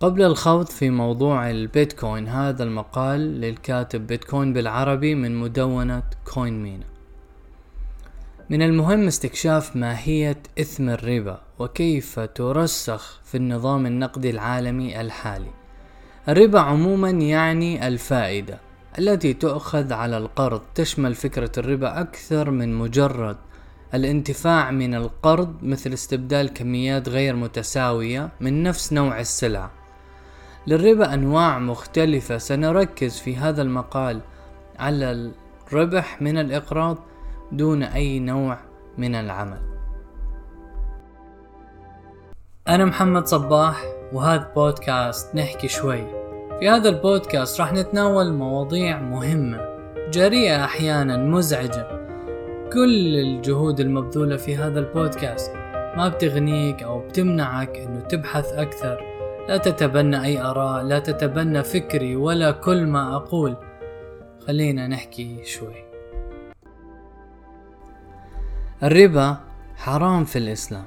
قبل الخوض في موضوع البيتكوين هذا المقال للكاتب بيتكوين بالعربي من مدونة كوين مينا من المهم استكشاف ماهية إثم الربا وكيف ترسخ في النظام النقدي العالمي الحالي. الربا عموما يعني الفائدة التي تؤخذ على القرض. تشمل فكرة الربا أكثر من مجرد الانتفاع من القرض مثل استبدال كميات غير متساوية من نفس نوع السلعة للربا أنواع مختلفة. سنركز في هذا المقال على الربح من الإقراض دون أي نوع من العمل. أنا محمد صباح وهذا بودكاست نحكي شوي. في هذا البودكاست راح نتناول مواضيع مهمة جريئة أحيانا مزعجة. كل الجهود المبذولة في هذا البودكاست ما بتغنيك أو بتمنعك أنه تبحث أكثر. لا تتبنى أي آراء لا تتبنى فكري ولا كل ما أقول. خلينا نحكي شوي. الربا حرام في الإسلام.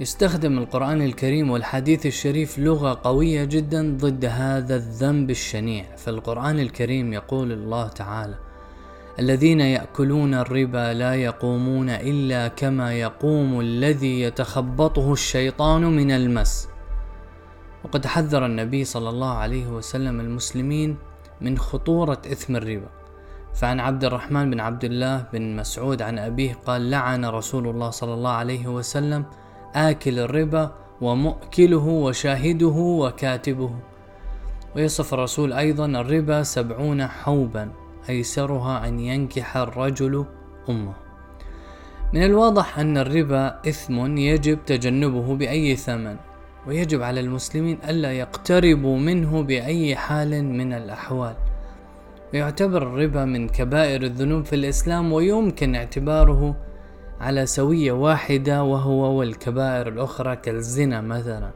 يستخدم القرآن الكريم والحديث الشريف لغة قوية جدا ضد هذا الذنب الشنيع. في القرآن الكريم يقول الله تعالى الذين يأكلون الربا لا يقومون إلا كما يقوم الذي يتخبطه الشيطان من المس. وقد حذر النبي صلى الله عليه وسلم المسلمين من خطورة إثم الربا. فعن عبد الرحمن بن عبد الله بن مسعود عن أبيه قال لعن رسول الله صلى الله عليه وسلم آكل الربا ومؤكله وشاهده وكاتبه. ويصف الرسول أيضا الربا سبعون حوبا أيسرها أن ينكح الرجل أمه. من الواضح أن الربا إثم يجب تجنبه بأي ثمن. ويجب على المسلمين ألا يقتربوا منه بأي حال من الأحوال. ويعتبر الربا من كبائر الذنوب في الإسلام ويمكن اعتباره على سوية واحدة وهو والكبائر الأخرى كالزنا مثلا.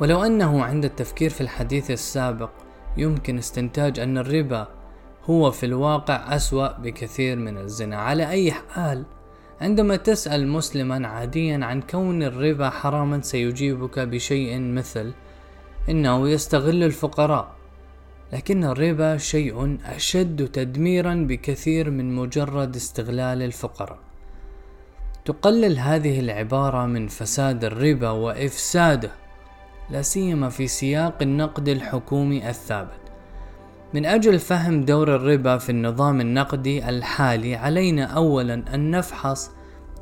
ولو أنه عند التفكير في الحديث السابق يمكن استنتاج أن الربا هو في الواقع أسوأ بكثير من الزنا. على أي حال عندما تسأل مسلما عاديا عن كون الربا حراما سيجيبك بشيء مثل إنه يستغل الفقراء لكن الربا شيء أشد تدميرا بكثير من مجرد استغلال الفقراء. تقلل هذه العبارة من فساد الربا وإفساده لا سيما في سياق النقد الحكومي الثابت. من أجل فهم دور الربا في النظام النقدي الحالي علينا أولا أن نفحص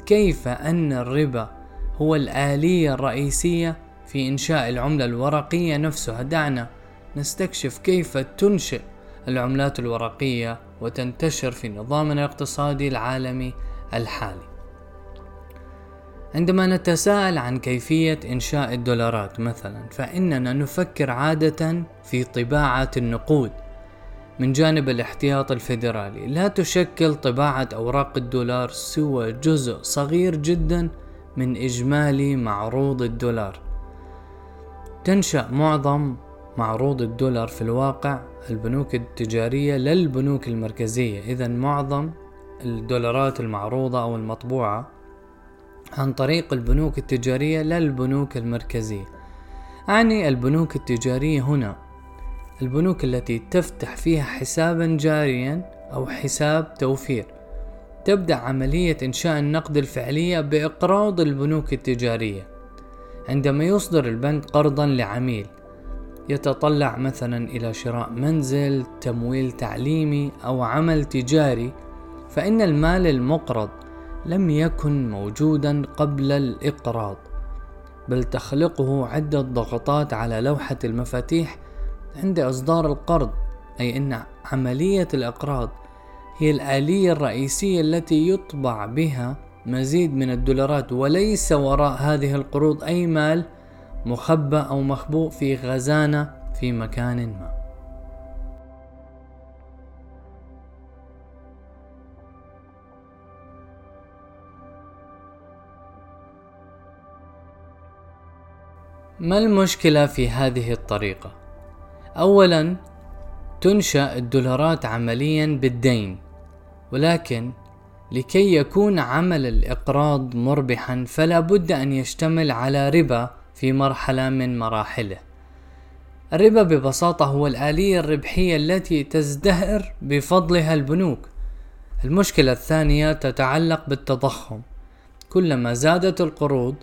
كيف أن الربا هو الآلية الرئيسية في إنشاء العملة الورقية نفسها. دعنا نستكشف كيف تنشئ العملات الورقية وتنتشر في نظامنا الاقتصادي العالمي الحالي. عندما نتساءل عن كيفية إنشاء الدولارات مثلا فإننا نفكر عادة في طباعة النقود. من جانب الاحتياط الفيدرالي. لا تشكل طباعة أوراق الدولار سوى جزء صغير جدا من إجمالي معروض الدولار. تنشأ معظم معروض الدولار في الواقع البنوك التجارية للبنوك المركزية. إذا معظم الدولارات المعروضة أو المطبوعة عن طريق البنوك التجارية للبنوك المركزية. أعني البنوك التجارية هنا البنوك التي تفتح فيها حسابا جاريا أو حساب توفير. تبدأ عملية إنشاء النقد الفعلية بإقراض البنوك التجارية. عندما يصدر البنك قرضا لعميل يتطلع مثلا إلى شراء منزل تمويل تعليمي أو عمل تجاري فإن المال المقرض لم يكن موجودا قبل الإقراض بل تخلقه عدة ضغطات على لوحة المفاتيح عند إصدار القرض أي أن عملية الإقراض هي الآلية الرئيسية التي يطبع بها مزيد من الدولارات وليس وراء هذه القروض أي مال مخبأ أو مخبوء في خزانة في مكان ما ما المشكلة في هذه الطريقة؟ أولا تنشأ الدولارات عمليا بالدين ولكن لكي يكون عمل الإقراض مربحا فلا بد أن يشتمل على ربا في مرحلة من مراحله. الربا ببساطة هو الآلية الربحية التي تزدهر بفضلها البنوك. المشكلة الثانية تتعلق بالتضخم. كلما زادت القروض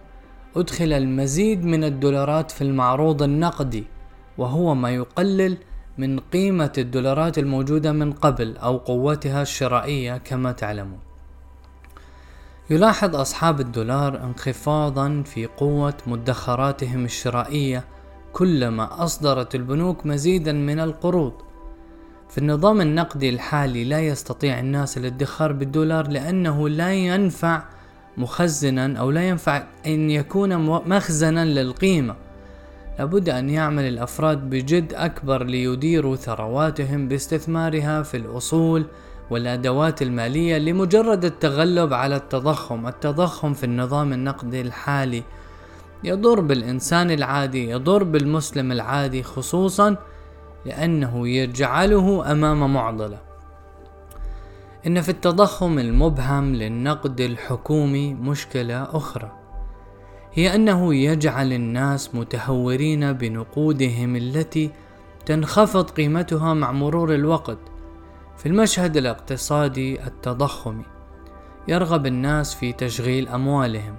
أدخل المزيد من الدولارات في المعروض النقدي. وهو ما يقلل من قيمة الدولارات الموجودة من قبل أو قوتها الشرائية كما تعلمون. يلاحظ أصحاب الدولار انخفاضا في قوة مدخراتهم الشرائية كلما أصدرت البنوك مزيدا من القروض. في النظام النقدي الحالي لا يستطيع الناس الادخار بالدولار لأنه لا ينفع مخزنا أو لا ينفع أن يكون مخزنا للقيمة لابد أن يعمل الأفراد بجد أكبر ليديروا ثرواتهم باستثمارها في الأصول والأدوات المالية لمجرد التغلب على التضخم التضخم في النظام النقدي الحالي. يضر بالإنسان العادي يضر بالمسلم العادي خصوصا لأنه يجعله أمام معضلة. إن في التضخم المبهم للنقد الحكومي مشكلة أخرى. هي أنه يجعل الناس متهورين بنقودهم التي تنخفض قيمتها مع مرور الوقت. في المشهد الاقتصادي التضخمي يرغب الناس في تشغيل أموالهم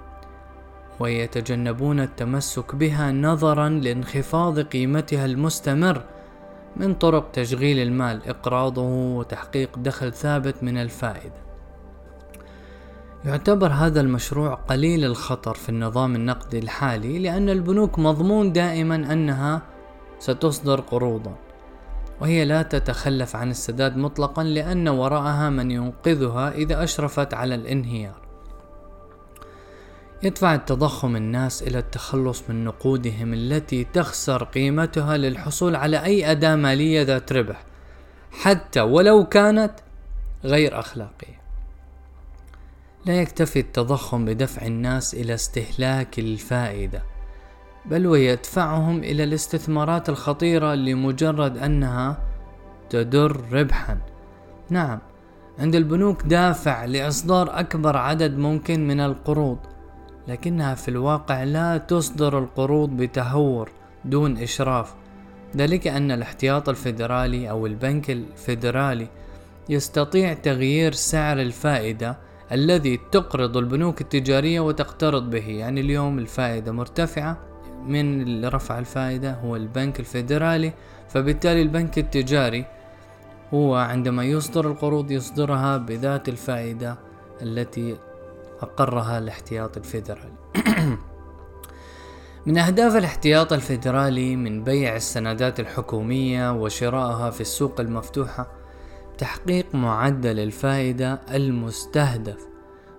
ويتجنبون التمسك بها نظرا لانخفاض قيمتها المستمر من طرق تشغيل المال إقراضه وتحقيق دخل ثابت من الفائدة. يعتبر هذا المشروع قليل الخطر في النظام النقدي الحالي لأن البنوك مضمون دائما أنها ستصدر قروضا وهي لا تتخلف عن السداد مطلقا لأن وراءها من ينقذها إذا أشرفت على الانهيار. يدفع التضخم الناس إلى التخلص من نقودهم التي تخسر قيمتها للحصول على أي أداة مالية ذات ربح حتى ولو كانت غير أخلاقية. لا يكتفي التضخم بدفع الناس إلى استهلاك الفائدة بل ويدفعهم إلى الاستثمارات الخطيرة لمجرد أنها تدر ربحا. نعم عند البنوك دافع لإصدار أكبر عدد ممكن من القروض لكنها في الواقع لا تصدر القروض بتهور دون إشراف ذلك أن الاحتياط الفيدرالي أو البنك الفيدرالي يستطيع تغيير سعر الفائدة الذي تقرض البنوك التجارية وتقترض به. يعني اليوم الفائدة مرتفعة من اللي رفع الفائدة هو البنك الفيدرالي فبالتالي البنك التجاري هو عندما يصدر القروض يصدرها بذات الفائدة التي أقرها الاحتياط الفيدرالي. من أهداف الاحتياط الفيدرالي من بيع السندات الحكومية وشرائها في السوق المفتوحة تحقيق معدل الفائدة المستهدف.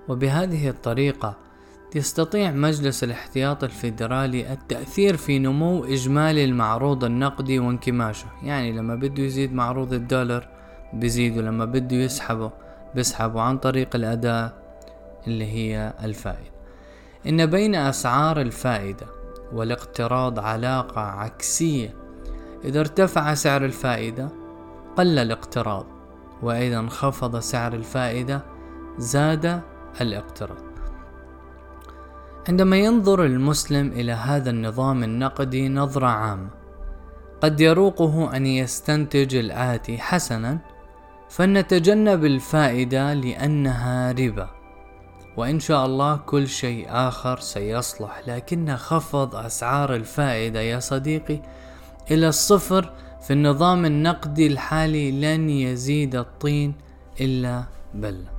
وبهذه الطريقة يستطيع مجلس الاحتياط الفيدرالي التأثير في نمو إجمالي المعروض النقدي وانكماشه. يعني لما بده يزيد معروض الدولار بيزيد ولما بده يسحبه بيسحبه عن طريق الأداة اللي هي الفائدة. إن بين أسعار الفائدة والاقتراض علاقة عكسية إذا ارتفع سعر الفائدة قل الاقتراض. وإذا انخفض سعر الفائدة زاد الاقتراض. عندما ينظر المسلم إلى هذا النظام النقدي نظرة عامة قد يروقه أن يستنتج الآتي حسنا فلنتجنب الفائدة لأنها ربا وإن شاء الله كل شيء آخر سيصلح. لكن خفض أسعار الفائدة يا صديقي إلى الصفر في النظام النقدي الحالي لن يزيد الطين إلا بلة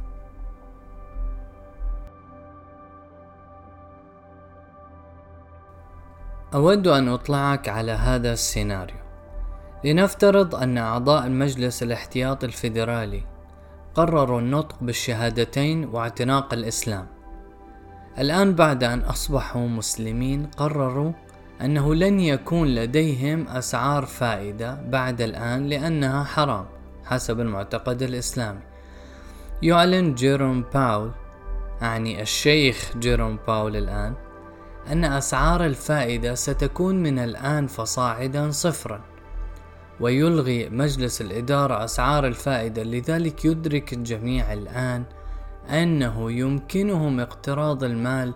أود أن أطلعك على هذا السيناريو. لنفترض أن أعضاء المجلس الاحتياطي الفيدرالي قرروا النطق بالشهادتين واعتناق الإسلام. الآن بعد أن أصبحوا مسلمين قرروا أنه لن يكون لديهم أسعار فائدة بعد الآن لأنها حرام حسب المعتقد الإسلامي. يعلن جيروم باول أعني الشيخ جيروم باول الآن أن أسعار الفائدة ستكون من الآن فصاعدا صفرا ويلغي مجلس الإدارة أسعار الفائدة. لذلك يدرك الجميع الآن أنه يمكنهم اقتراض المال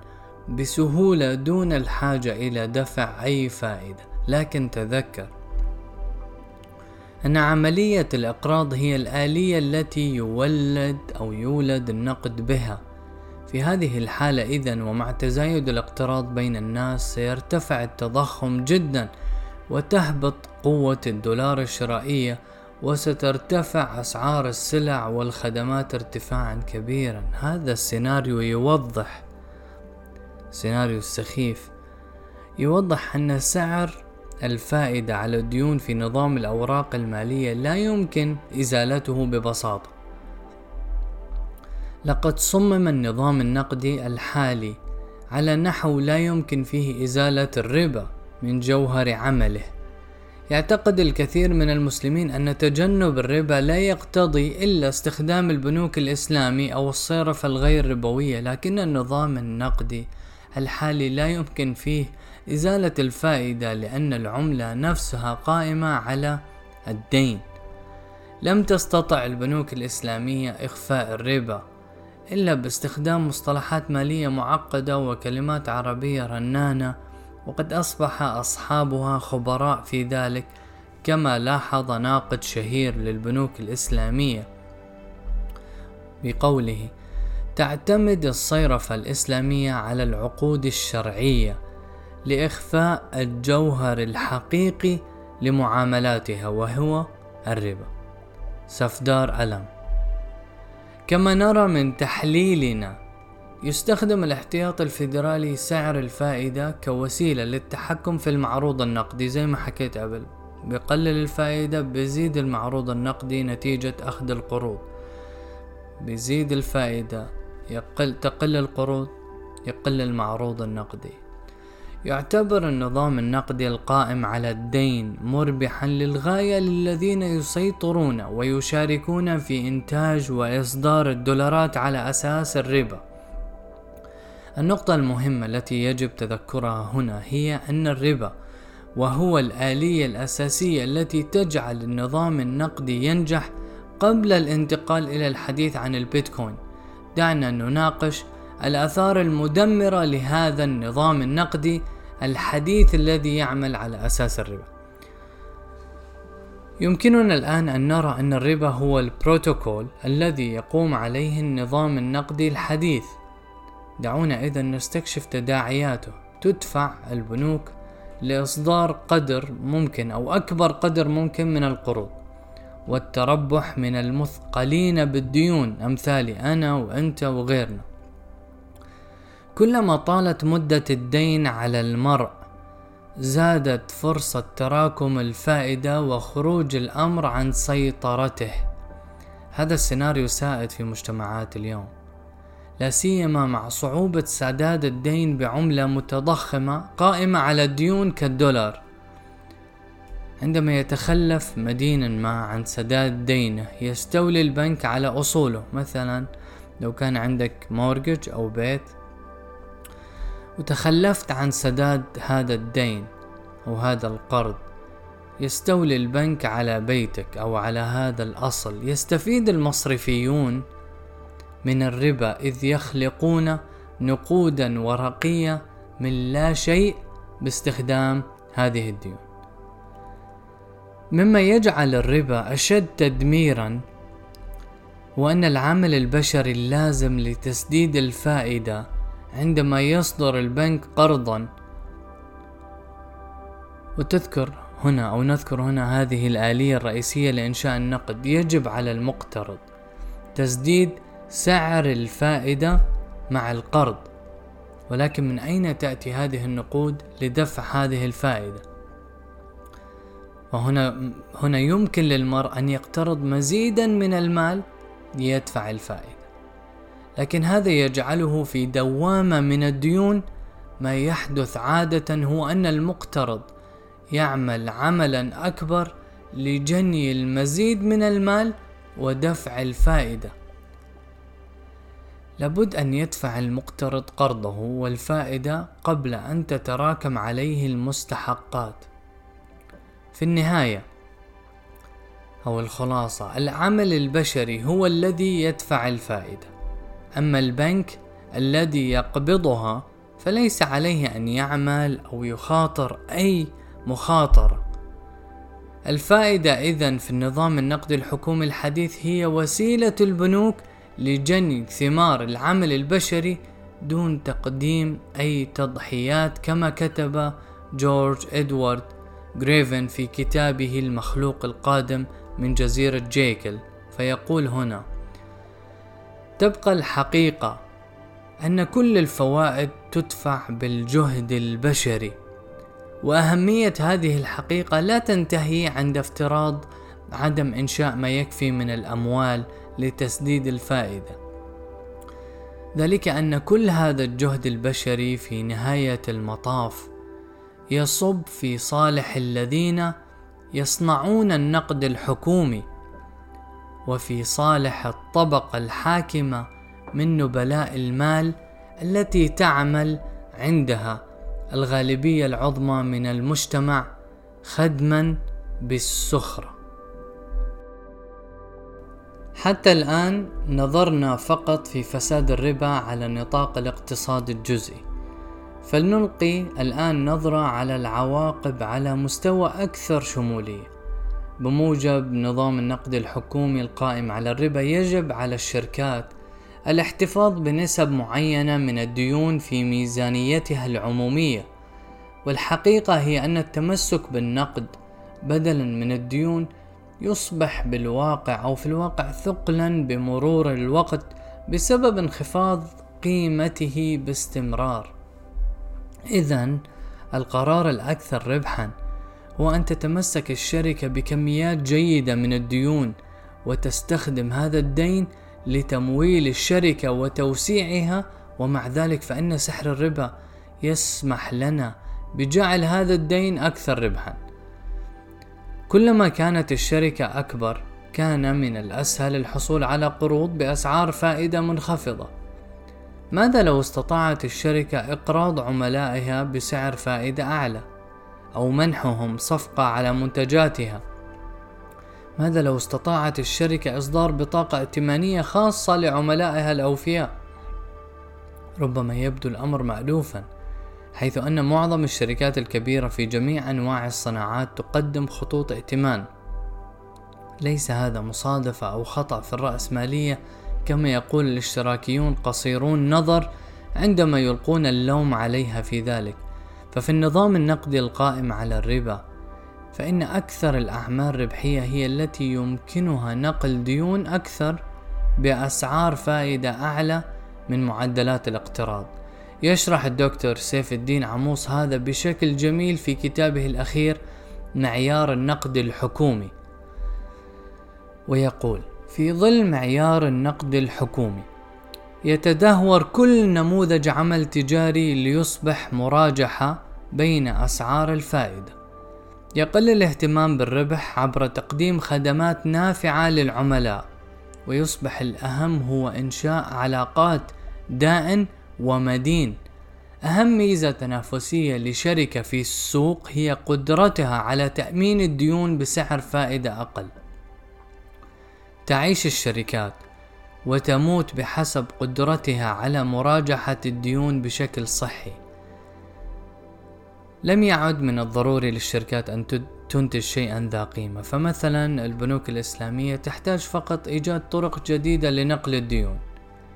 بسهولة دون الحاجة إلى دفع أي فائدة. لكن تذكر أن عملية الإقراض هي الآلية التي يولد أو يولد النقد بها. في هذه الحالة إذا ومع تزايد الاقتراض بين الناس سيرتفع التضخم جدا وتهبط قوة الدولار الشرائية وسترتفع أسعار السلع والخدمات ارتفاعا كبيرا. هذا السيناريو يوضح سيناريو السخيف يوضح أن سعر الفائدة على الديون في نظام الأوراق المالية لا يمكن إزالته ببساطة. لقد صمم النظام النقدي الحالي على نحو لا يمكن فيه إزالة الربا من جوهر عمله. يعتقد الكثير من المسلمين أن تجنب الربا لا يقتضي إلا استخدام البنوك الإسلامي أو الصرف الغير ربوية لكن النظام النقدي الحالي لا يمكن فيه إزالة الفائدة لأن العملة نفسها قائمة على الدين. لم تستطع البنوك الإسلامية إخفاء الربا إلا باستخدام مصطلحات مالية معقدة وكلمات عربية رنانة وقد أصبح أصحابها خبراء في ذلك كما لاحظ ناقد شهير للبنوك الإسلامية بقوله تعتمد الصيرفة الإسلامية على العقود الشرعية لإخفاء الجوهر الحقيقي لمعاملاتها وهو الربا. سفدار ألم. كما نرى من تحليلنا يستخدم الاحتياط الفيدرالي سعر الفائدة كوسيلة للتحكم في المعروض النقدي زي ما حكيت قبل. بيقلل الفائدة بيزيد المعروض النقدي نتيجة أخذ القروض. بيزيد الفائدة يقل تقل القروض يقل المعروض النقدي. يعتبر النظام النقدي القائم على الدين مربحا للغاية للذين يسيطرون ويشاركون في إنتاج وإصدار الدولارات على أساس الربا. النقطة المهمة التي يجب تذكرها هنا هي أن الربا وهو الآلية الأساسية التي تجعل النظام النقدي ينجح قبل الانتقال إلى الحديث عن البيتكوين. دعنا نناقش الآثار المدمرة لهذا النظام النقدي الحديث الذي يعمل على أساس الربا. يمكننا الآن أن نرى أن الربا هو البروتوكول الذي يقوم عليه النظام النقدي الحديث. دعونا إذا نستكشف تداعياته. تدفع البنوك لإصدار قدر ممكن أو أكبر قدر ممكن من القروض. والتربح من المثقلين بالديون أمثالي أنا وأنت وغيرنا. كلما طالت مدة الدين على المرء زادت فرصة تراكم الفائدة وخروج الأمر عن سيطرته. هذا السيناريو سائد في مجتمعات اليوم. لا سيما مع صعوبة سداد الدين بعملة متضخمة قائمة على الديون كالدولار. عندما يتخلف مدين ما عن سداد دينه يستولي البنك على أصوله. مثلا لو كان عندك مورجج أو بيت وتخلفت عن سداد هذا الدين أو هذا القرض يستولي البنك على بيتك أو على هذا الأصل. يستفيد المصرفيون من الربا إذ يخلقون نقودا ورقية من لا شيء باستخدام هذه الديون. مما يجعل الربا أشد تدميرا وأن العمل البشري اللازم لتسديد الفائدة عندما يصدر البنك قرضا. وتذكر هنا أو نذكر هنا هذه الآلية الرئيسية لإنشاء النقد. يجب على المقترض تسديد سعر الفائدة مع القرض ولكن من أين تأتي هذه النقود لدفع هذه الفائدة؟ وهنا هنا يمكن للمرء أن يقترض مزيدا من المال ليدفع الفائدة. لكن هذا يجعله في دوامة من الديون. ما يحدث عادة هو أن المقترض يعمل عملا أكبر لجني المزيد من المال ودفع الفائدة. لابد أن يدفع المقترض قرضه والفائدة قبل أن تتراكم عليه المستحقات. في النهاية. أو الخلاصة العمل البشري هو الذي يدفع الفائدة. أما البنك الذي يقبضها فليس عليه أن يعمل أو يخاطر أي مخاطرة. الفائدة إذا في النظام النقدي الحكومي الحديث هي وسيلة البنوك لجني ثمار العمل البشري دون تقديم أي تضحيات كما كتب جورج إدوارد جريفن في كتابه المخلوق القادم من جزيرة جيكل فيقول هنا تبقى الحقيقة أن كل الفوائد تدفع بالجهد البشري وأهمية هذه الحقيقة لا تنتهي عند افتراض عدم إنشاء ما يكفي من الأموال لتسديد الفائدة. ذلك أن كل هذا الجهد البشري في نهاية المطاف يصب في صالح الذين يصنعون النقد الحكومي وفي صالح الطبقة الحاكمة من نبلاء المال التي تعمل عندها الغالبية العظمى من المجتمع خدما بالسخرة. حتى الآن نظرنا فقط في فساد الربا على النطاق الاقتصادي الجزئي. فلنلقي الآن نظرة على العواقب على مستوى أكثر شمولية. بموجب نظام النقد الحكومي القائم على الربا يجب على الشركات الاحتفاظ بنسب معينة من الديون في ميزانيتها العمومية. والحقيقة هي أن التمسك بالنقد بدلا من الديون يصبح بالواقع أو في الواقع ثقلا بمرور الوقت بسبب انخفاض قيمته باستمرار. إذا القرار الأكثر ربحا هو أن تتمسك الشركة بكميات جيدة من الديون وتستخدم هذا الدين لتمويل الشركة وتوسيعها ومع ذلك فإن سحر الربا يسمح لنا بجعل هذا الدين أكثر ربحا. كلما كانت الشركة أكبر كان من الأسهل الحصول على قروض بأسعار فائدة منخفضة. ماذا لو استطاعت الشركة إقراض عملائها بسعر فائدة أعلى أو منحهم صفقة على منتجاتها؟ ماذا لو استطاعت الشركة إصدار بطاقة ائتمانية خاصة لعملائها الأوفياء؟ ربما يبدو الأمر مألوفا حيث أن معظم الشركات الكبيرة في جميع أنواع الصناعات تقدم خطوط ائتمان. ليس هذا مصادفة أو خطأ في الرأسمالية كما يقول الاشتراكيون قصيرون نظر عندما يلقون اللوم عليها في ذلك. ففي النظام النقدي القائم على الربا فإن أكثر الأعمال ربحية هي التي يمكنها نقل ديون أكثر بأسعار فائدة أعلى من معدلات الاقتراض. يشرح الدكتور سيف الدين عموس هذا بشكل جميل في كتابه الأخير معيار النقد الحكومي. ويقول في ظل معيار النقد الحكومي. يتدهور كل نموذج عمل تجاري ليصبح مراجحة بين أسعار الفائدة. يقل الاهتمام بالربح عبر تقديم خدمات نافعة للعملاء ويصبح الأهم هو إنشاء علاقات دائن ومدين. أهم ميزة تنافسية لشركة في السوق هي قدرتها على تأمين الديون بسعر فائدة أقل. تعيش الشركات وتموت بحسب قدرتها على مراجحة الديون بشكل صحي. لم يعد من الضروري للشركات أن تنتج شيئا ذا قيمة، فمثلا البنوك الإسلامية تحتاج فقط إيجاد طرق جديدة لنقل الديون.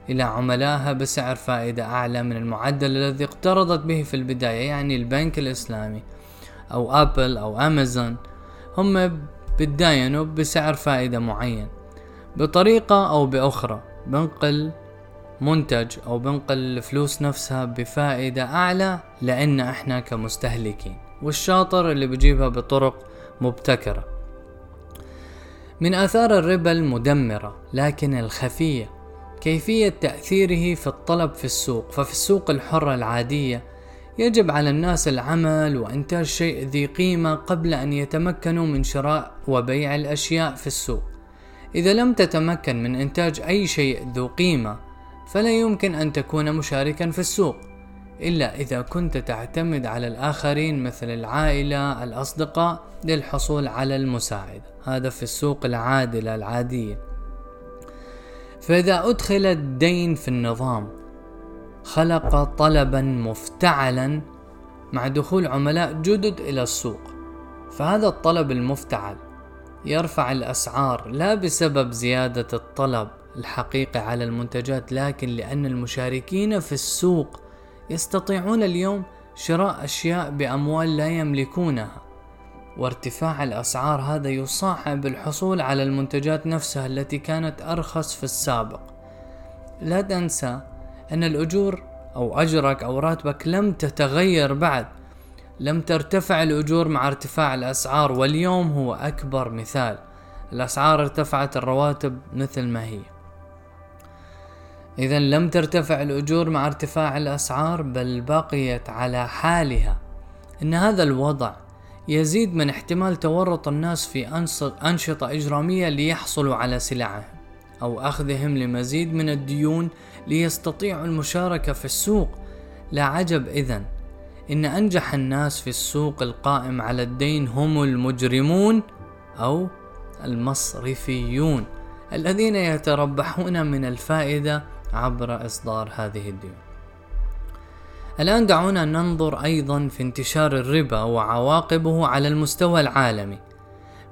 إلى عملائها بسعر فائدة أعلى من المعدل الذي اقترضت به في البداية يعني البنك الإسلامي أو أبل أو أمازون هم بتداينوا بسعر فائدة معين بطريقة أو بأخرى بنقل منتج أو بنقل الفلوس نفسها بفائدة أعلى لأن إحنا كمستهلكين والشاطر اللي بجيبها بطرق مبتكرة. من آثار الربا المدمرة لكن الخفية كيفية تأثيره في الطلب في السوق ففي السوق الحرة العادية يجب على الناس العمل وإنتاج شيء ذي قيمة قبل أن يتمكنوا من شراء وبيع الأشياء في السوق. إذا لم تتمكن من إنتاج أي شيء ذو قيمة فلا يمكن أن تكون مشاركا في السوق إلا إذا كنت تعتمد على الآخرين مثل العائلة الأصدقاء للحصول على المساعدة هذا في السوق العادلة العادية فإذا أدخل الدين في النظام خلق طلبا مفتعلا مع دخول عملاء جدد إلى السوق فهذا الطلب المفتعل يرفع الأسعار لا بسبب زيادة الطلب الحقيقي على المنتجات لكن لأن المشاركين في السوق يستطيعون اليوم شراء أشياء بأموال لا يملكونها وارتفاع الأسعار هذا يصعب الحصول على المنتجات نفسها التي كانت أرخص في السابق. لا تنسى أن الأجور أو أجرك أو راتبك لم تتغير بعد لم ترتفع الأجور مع ارتفاع الأسعار واليوم هو أكبر مثال. الأسعار ارتفعت الرواتب مثل ما هي. إذا لم ترتفع الأجور مع ارتفاع الأسعار بل بقيت على حالها. إن هذا الوضع يزيد من احتمال تورط الناس في أنشطة إجرامية ليحصلوا على سلعهم أو أخذهم لمزيد من الديون ليستطيعوا المشاركة في السوق. لا عجب إذن إن أنجح الناس في السوق القائم على الدين هم المجرمون أو المصرفيون الذين يتربحون من الفائدة عبر إصدار هذه الديون. الآن دعونا ننظر أيضا في انتشار الربا وعواقبه على المستوى العالمي.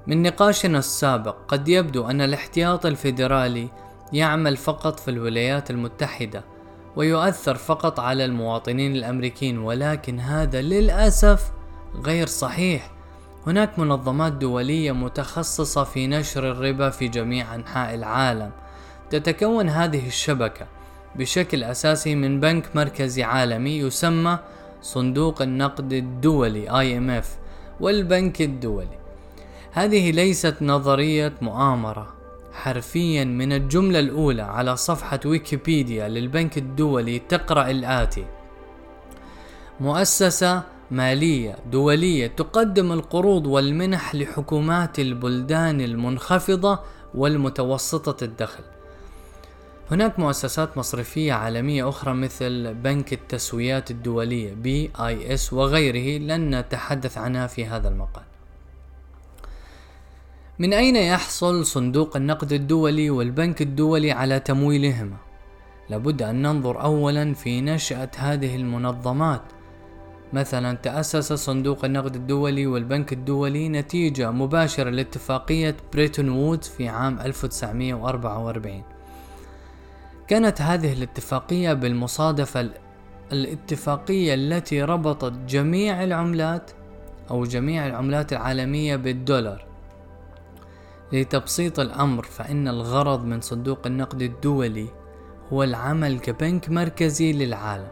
من نقاشنا السابق قد يبدو أن الاحتياط الفيدرالي يعمل فقط في الولايات المتحدة ويؤثر فقط على المواطنين الأمريكيين ولكن هذا للأسف غير صحيح. هناك منظمات دولية متخصصة في نشر الربا في جميع أنحاء العالم. تتكون هذه الشبكة بشكل أساسي من بنك مركزي عالمي يسمى صندوق النقد الدولي IMF والبنك الدولي. هذه ليست نظرية مؤامرة. حرفيا من الجملة الأولى على صفحة ويكيبيديا للبنك الدولي تقرأ الآتي. مؤسسة مالية دولية تقدم القروض والمنح لحكومات البلدان المنخفضة والمتوسطة الدخل. هناك مؤسسات مصرفية عالمية أخرى مثل بنك التسويات الدولية بي آي إس وغيره لن نتحدث عنها في هذا المقال. من أين يحصل صندوق النقد الدولي والبنك الدولي على تمويلهما؟ لابد أن ننظر أولا في نشأة هذه المنظمات. مثلا تأسس صندوق النقد الدولي والبنك الدولي نتيجة مباشرة لاتفاقية بريتون وودز في عام 1944 كانت هذه الاتفاقية بالمصادفة الاتفاقية التي ربطت جميع العملات أو جميع العملات العالمية بالدولار. لتبسيط الأمر فإن الغرض من صندوق النقد الدولي هو العمل كبنك مركزي للعالم.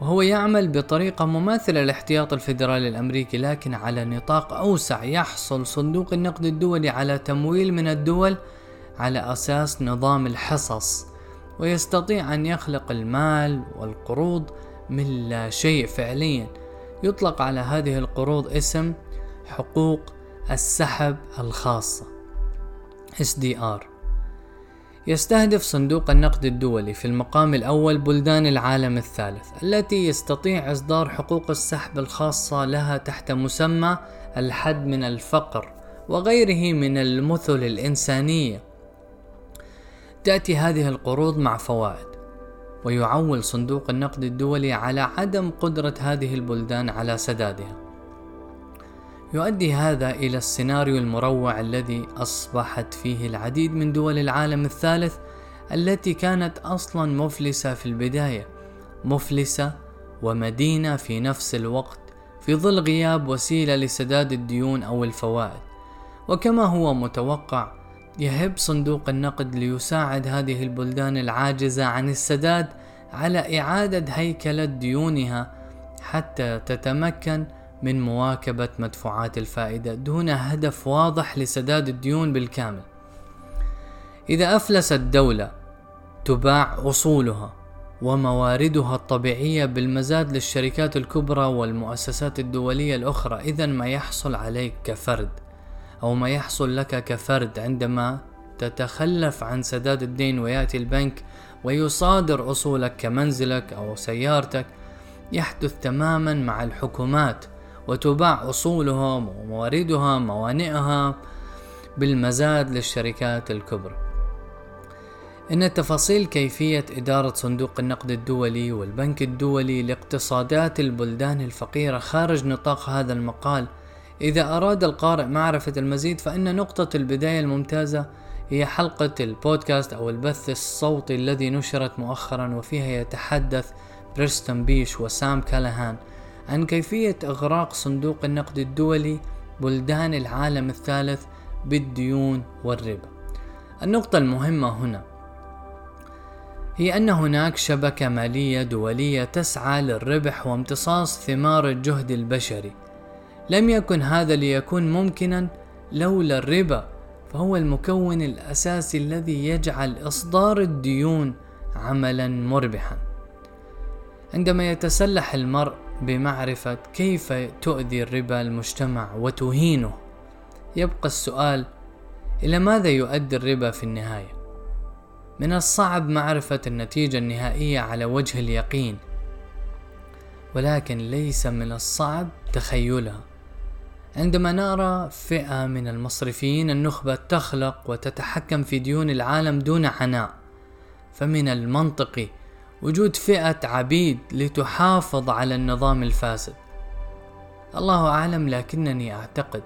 وهو يعمل بطريقة مماثلة للاحتياط الفيدرالي الأمريكي لكن على نطاق أوسع يحصل صندوق النقد الدولي على تمويل من الدول على أساس نظام الحصص ويستطيع أن يخلق المال والقروض من لا شيء فعليا. يطلق على هذه القروض اسم حقوق السحب الخاصة. SDR يستهدف صندوق النقد الدولي في المقام الأول بلدان العالم الثالث التي يستطيع إصدار حقوق السحب الخاصة لها تحت مسمى الحد من الفقر وغيره من المثل الإنسانية. تأتي هذه القروض مع فوائد. ويعول صندوق النقد الدولي على عدم قدرة هذه البلدان على سدادها. يؤدي هذا إلى السيناريو المروع الذي أصبحت فيه العديد من دول العالم الثالث التي كانت أصلا مفلسة في البداية مفلسة ومدينة في نفس الوقت في ظل غياب وسيلة لسداد الديون أو الفوائد. وكما هو متوقع يهب صندوق النقد ليساعد هذه البلدان العاجزة عن السداد على إعادة هيكلة ديونها حتى تتمكن من مواكبة مدفوعات الفائدة دون هدف واضح لسداد الديون بالكامل. إذا أفلست دولة تباع أصولها ومواردها الطبيعية بالمزاد للشركات الكبرى والمؤسسات الدولية الأخرى، إذا ما يحصل عليك كفرد أو ما يحصل لك كفرد عندما تتخلف عن سداد الدين ويأتي البنك ويصادر أصولك كمنزلك أو سيارتك يحدث تماما مع الحكومات وتباع أصولهم ومواردهم موانئها بالمزاد للشركات الكبرى. إن تفاصيل كيفية إدارة صندوق النقد الدولي والبنك الدولي لاقتصادات البلدان الفقيرة خارج نطاق هذا المقال. إذا أراد القارئ معرفة المزيد فإن نقطة البداية الممتازة هي حلقة البودكاست أو البث الصوتي الذي نشرت مؤخرا وفيها يتحدث بريستون بيش وسام كالهان. عن كيفية إغراق صندوق النقد الدولي بلدان العالم الثالث بالديون والربا. النقطة المهمة هنا هي أن هناك شبكة مالية دولية تسعى للربح وامتصاص ثمار الجهد البشري. لم يكن هذا ليكون ممكنا لولا الربا فهو المكون الأساسي الذي يجعل إصدار الديون عملا مربحا. عندما يتسلح المرء بمعرفة كيف تؤذي الربا المجتمع وتهينه. يبقى السؤال إلى ماذا يؤدي الربا في النهاية؟ من الصعب معرفة النتيجة النهائية على وجه اليقين. ولكن ليس من الصعب تخيلها. عندما نرى فئة من المصرفيين النخبة تخلق وتتحكم في ديون العالم دون عناء فمن المنطقي وجود فئة عبيد لتحافظ على النظام الفاسد. الله أعلم لكنني أعتقد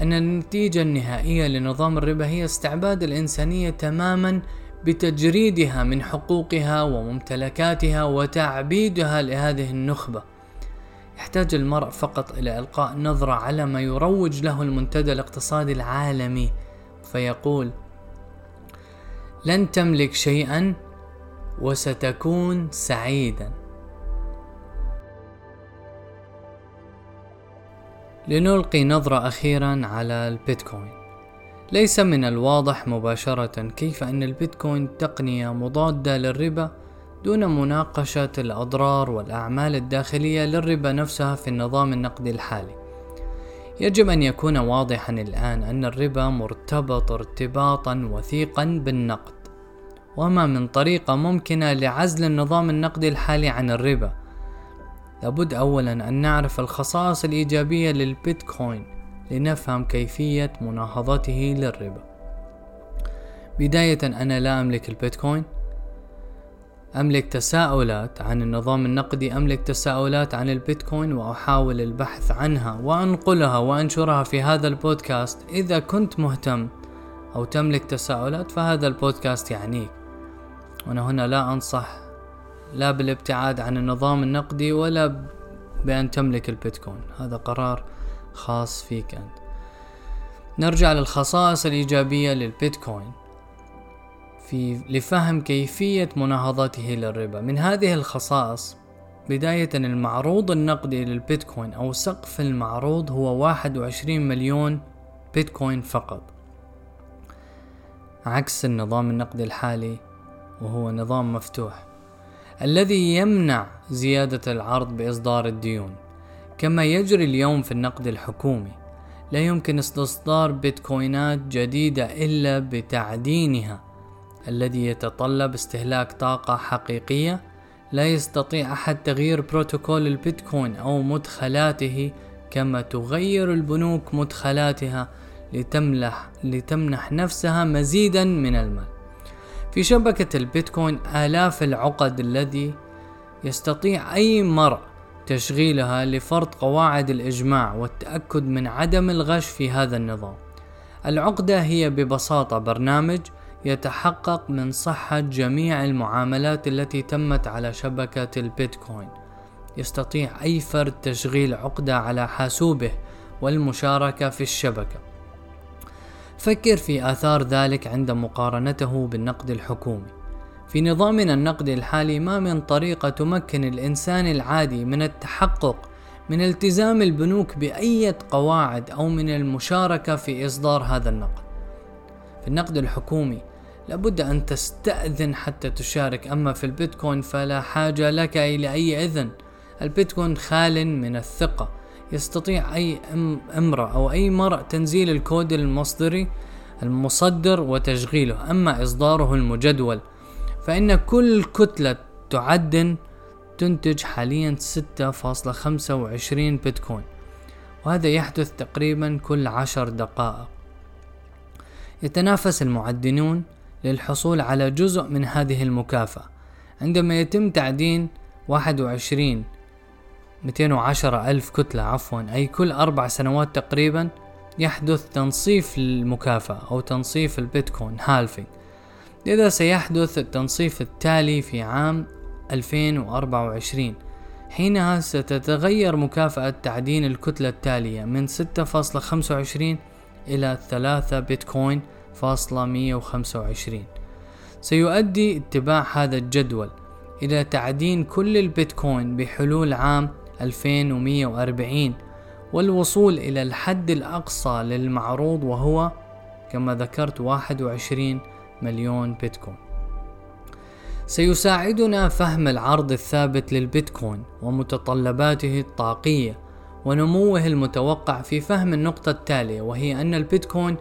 أن النتيجة النهائية لنظام الربا هي استعباد الإنسانية تماما بتجريدها من حقوقها وممتلكاتها وتعبيدها لهذه النخبة. يحتاج المرء فقط إلى إلقاء نظرة على ما يروج له المنتدى الاقتصادي العالمي فيقول لن تملك شيئا وستكون سعيدا. لنلقي نظرة أخيرا على البيتكوين. ليس من الواضح مباشرة كيف أن البيتكوين تقنية مضادة للربا دون مناقشة الأضرار والأعمال الداخلية للربا نفسها في النظام النقدي الحالي. يجب أن يكون واضحا الآن أن الربا مرتبط ارتباطا وثيقا بالنقد، وما من طريقة ممكنة لعزل النظام النقدي الحالي عن الربا. لابد أولا أن نعرف الخصائص الإيجابية للبيتكوين لنفهم كيفية مناهضته للربا. بداية أنا لا أملك البيتكوين أملك تساؤلات عن النظام النقدي أملك تساؤلات عن البيتكوين وأحاول البحث عنها وأنقلها وأنشرها في هذا البودكاست إذا كنت مهتم أو تملك تساؤلات فهذا البودكاست يعنيك وأنا هنا لا أنصح لا بالابتعاد عن النظام النقدي ولا بأن تملك البيتكوين. هذا قرار خاص فيك أنت. نرجع للخصائص الإيجابية للبيتكوين في لفهم كيفية مناهضته للربا. من هذه الخصائص بداية المعروض النقدي للبيتكوين أو سقف المعروض هو 21 مليون بيتكوين فقط. عكس النظام النقدي الحالي وهو نظام مفتوح الذي يمنع زيادة العرض بإصدار الديون. كما يجري اليوم في النقد الحكومي لا يمكن استصدار بيتكوينات جديدة إلا بتعدينها. الذي يتطلب استهلاك طاقة حقيقية لا يستطيع أحد تغيير بروتوكول البيتكوين أو مدخلاته كما تغير البنوك مدخلاتها لتملح لتمنح نفسها مزيدا من المال. في شبكة البيتكوين آلاف العقد الذي يستطيع أي مرء تشغيلها لفرض قواعد الإجماع والتأكد من عدم الغش في هذا النظام. العقدة هي ببساطة برنامج يتحقق من صحة جميع المعاملات التي تمت على شبكة البيتكوين. يستطيع أي فرد تشغيل عقدة على حاسوبه والمشاركة في الشبكة. فكر في آثار ذلك عند مقارنته بالنقد الحكومي. في نظامنا النقدي الحالي ما من طريقة تمكن الإنسان العادي من التحقق من التزام البنوك بأية قواعد أو من المشاركة في إصدار هذا النقد. في النقد الحكومي لابد أن تستأذن حتى تشارك أما في البيتكوين فلا حاجة لك إلى أي إذن البيتكوين خال من الثقة يستطيع أي أمرأة أو أي مرء تنزيل الكود المصدري المصدر وتشغيله أما إصداره المجدول فإن كل كتلة تعدن تنتج حاليا 6.25 بيتكوين وهذا يحدث تقريبا كل عشر دقائق. يتنافس المعدنون للحصول على جزء من هذه المكافأة. عندما يتم تعدين واحد وعشرين ميتين وعشرة ألف كتلة عفوا أي كل أربع سنوات تقريبا يحدث تنصيف المكافأة أو تنصيف البيتكوين هالفينج لذا سيحدث التنصيف التالي في عام 2024 حينها ستتغير مكافأة تعدين الكتلة التالية من 6.25 إلى 3 بيتكوين فاصلة 125 سيؤدي اتباع هذا الجدول إلى تعدين كل البيتكوين بحلول عام 2140 والوصول إلى الحد الأقصى للمعروض وهو كما ذكرت 21 مليون بيتكوين. سيساعدنا فهم العرض الثابت للبيتكوين ومتطلباته الطاقية ونموه المتوقع في فهم النقطة التالية وهي أن البيتكوين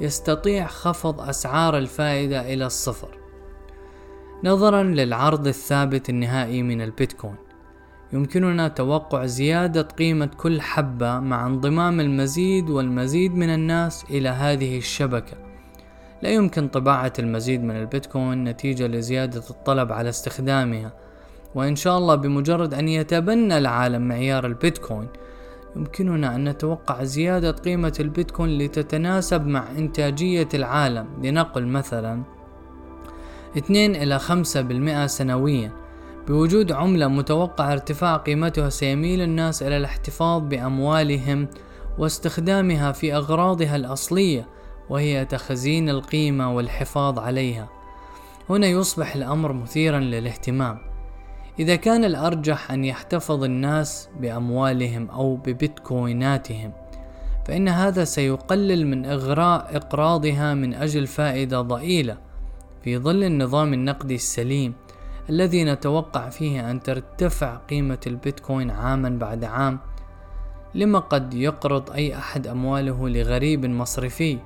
يستطيع خفض أسعار الفائدة إلى الصفر. نظرا للعرض الثابت النهائي من البيتكوين. يمكننا توقع زيادة قيمة كل حبة مع انضمام المزيد والمزيد من الناس إلى هذه الشبكة. لا يمكن طباعة المزيد من البيتكوين نتيجة لزيادة الطلب على استخدامها وإن شاء الله بمجرد أن يتبنى العالم معيار البيتكوين يمكننا أن نتوقع زيادة قيمة البيتكوين لتتناسب مع إنتاجية العالم. لنقل مثلا 2 إلى 5% سنويا. بوجود عملة متوقع ارتفاع قيمتها سيميل الناس إلى الاحتفاظ بأموالهم واستخدامها في أغراضها الأصلية وهي تخزين القيمة والحفاظ عليها. هنا يصبح الأمر مثيرا للاهتمام. إذا كان الأرجح أن يحتفظ الناس بأموالهم أو ببيتكويناتهم فإن هذا سيقلل من إغراء إقراضها من أجل فائدة ضئيلة. في ظل النظام النقدي السليم الذي نتوقع فيه أن ترتفع قيمة البيتكوين عاما بعد عام لما قد يقرض أي أحد أمواله لغريب مصرفي.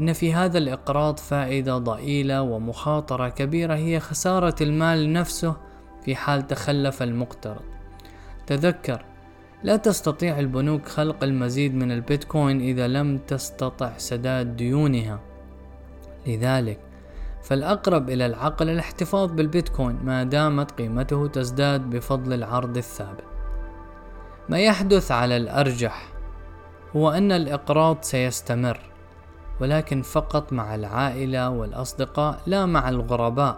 إن في هذا الإقراض فائدة ضئيلة ومخاطرة كبيرة هي خسارة المال نفسه في حال تخلف المقترض. تذكر لا تستطيع البنوك خلق المزيد من البيتكوين إذا لم تستطع سداد ديونها. لذلك فالأقرب إلى العقل الاحتفاظ بالبيتكوين ما دامت قيمته تزداد بفضل العرض الثابت. ما يحدث على الأرجح هو أن الإقراض سيستمر ولكن فقط مع العائلة والأصدقاء لا مع الغرباء.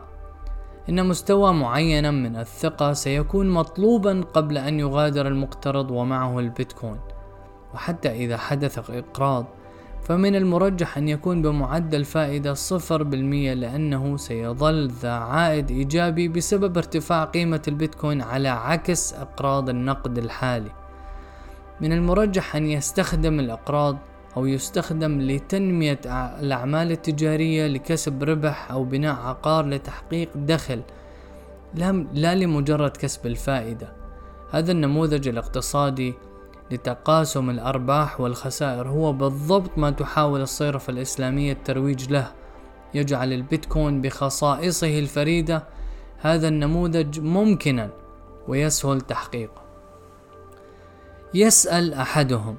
إن مستوى معينا من الثقة سيكون مطلوبا قبل أن يغادر المقترض ومعه البيتكوين. وحتى إذا حدث إقراض فمن المرجح أن يكون بمعدل فائدة صفر بالمية لأنه سيظل ذا عائد إيجابي بسبب ارتفاع قيمة البيتكوين على عكس أقراض النقد الحالي. من المرجح أن يستخدم الأقراض أو يستخدم لتنمية الأعمال التجارية لكسب ربح أو بناء عقار لتحقيق دخل لا لمجرد كسب الفائدة. هذا النموذج الاقتصادي لتقاسم الأرباح والخسائر. هو بالضبط ما تحاول الصيرفة الإسلامية الترويج له. يجعل البيتكوين بخصائصه الفريدة هذا النموذج ممكنا ويسهل تحقيقه. يسأل أحدهم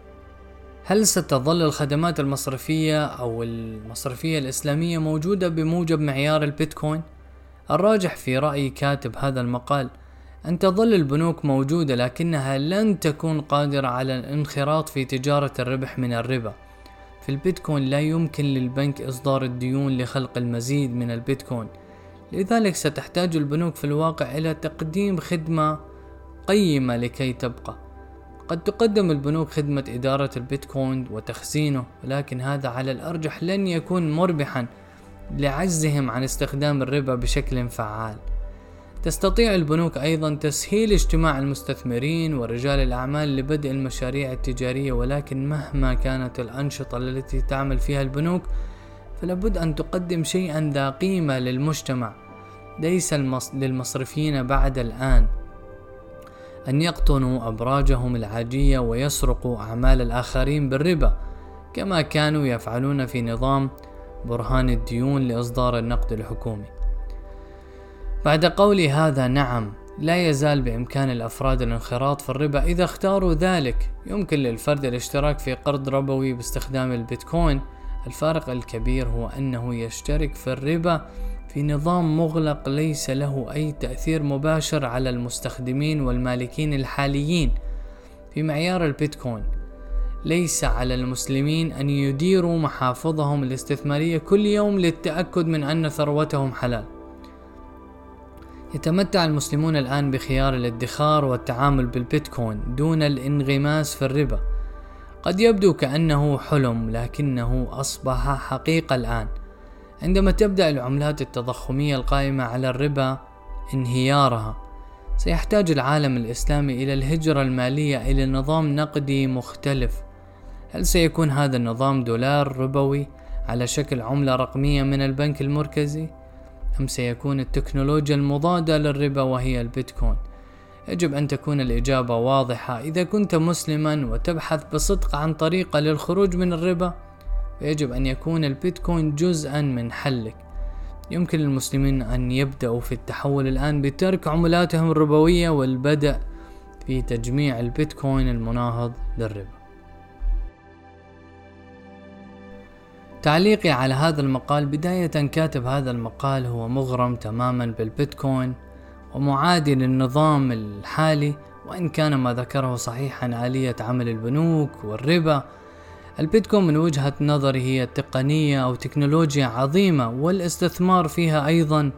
هل ستظل الخدمات المصرفية أو المصرفية الإسلامية موجودة بموجب معيار البيتكوين؟ الراجح في رأي كاتب هذا المقال أن تظل البنوك موجودة لكنها لن تكون قادرة على الانخراط في تجارة الربح من الربا. في البيتكوين لا يمكن للبنك إصدار الديون لخلق المزيد من البيتكوين. لذلك ستحتاج البنوك في الواقع إلى تقديم خدمة قيمة لكي تبقى. قد تقدم البنوك خدمة إدارة البيتكوين وتخزينه ولكن هذا على الأرجح لن يكون مربحا لعجزهم عن استخدام الربا بشكل فعال. تستطيع البنوك أيضا تسهيل اجتماع المستثمرين ورجال الأعمال لبدء المشاريع التجارية ولكن مهما كانت الأنشطة التي تعمل فيها البنوك فلابد أن تقدم شيئا ذا قيمة للمجتمع. ليس للمصرفيين بعد الآن أن يقطنوا أبراجهم العاجية ويسرقوا أعمال الآخرين بالربا كما كانوا يفعلون في نظام برهان الديون لإصدار النقد الحكومي. بعد قولي هذا نعم لا يزال بإمكان الأفراد الانخراط في الربا إذا اختاروا ذلك. يمكن للفرد الاشتراك في قرض ربوي باستخدام البيتكوين. الفارق الكبير هو أنه يشترك في الربا في نظام مغلق ليس له أي تأثير مباشر على المستخدمين والمالكين الحاليين. في معيار البيتكوين ليس على المسلمين أن يديروا محافظهم الاستثمارية كل يوم للتأكد من أن ثروتهم حلال. يتمتع المسلمون الآن بخيار الادخار والتعامل بالبيتكوين دون الانغماس في الربا. قد يبدو كأنه حلم لكنه أصبح حقيقة الآن. عندما تبدأ العملات التضخمية القائمة على الربا انهيارها سيحتاج العالم الإسلامي إلى الهجرة المالية إلى نظام نقدي مختلف. هل سيكون هذا النظام دولار ربوي على شكل عملة رقمية من البنك المركزي؟ أم سيكون التكنولوجيا المضادة للربا وهي البيتكوين؟ يجب أن تكون الإجابة واضحة. إذا كنت مسلما وتبحث بصدق عن طريقة للخروج من الربا فيجب أن يكون البيتكوين جزءا من حلك. يمكن للمسلمين أن يبدأوا في التحول الآن بترك عملاتهم الربوية والبدء في تجميع البيتكوين المناهض للربا. تعليقي على هذا المقال بداية كاتب هذا المقال هو مغرم تماما بالبيتكوين ومعادي للنظام الحالي وإن كان ما ذكره صحيحا آلية عمل البنوك والربا. البيتكوين من وجهة نظري هي تقنية أو تكنولوجيا عظيمة والاستثمار فيها أيضا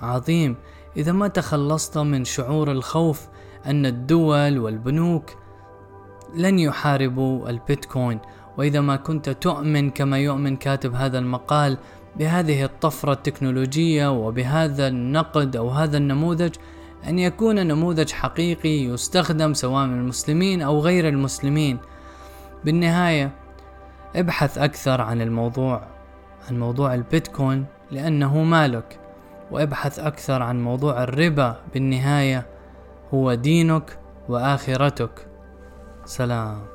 عظيم. إذا ما تخلصت من شعور الخوف أن الدول والبنوك لن يحاربوا البيتكوين. وإذا ما كنت تؤمن كما يؤمن كاتب هذا المقال بهذه الطفرة التكنولوجية وبهذا النقد أو هذا النموذج أن يكون نموذج حقيقي يستخدم سواء من المسلمين أو غير المسلمين. بالنهاية ابحث أكثر عن الموضوع عن موضوع البيتكوين لأنه مالك وابحث أكثر عن موضوع الربا بالنهاية هو دينك وآخرتك. سلام.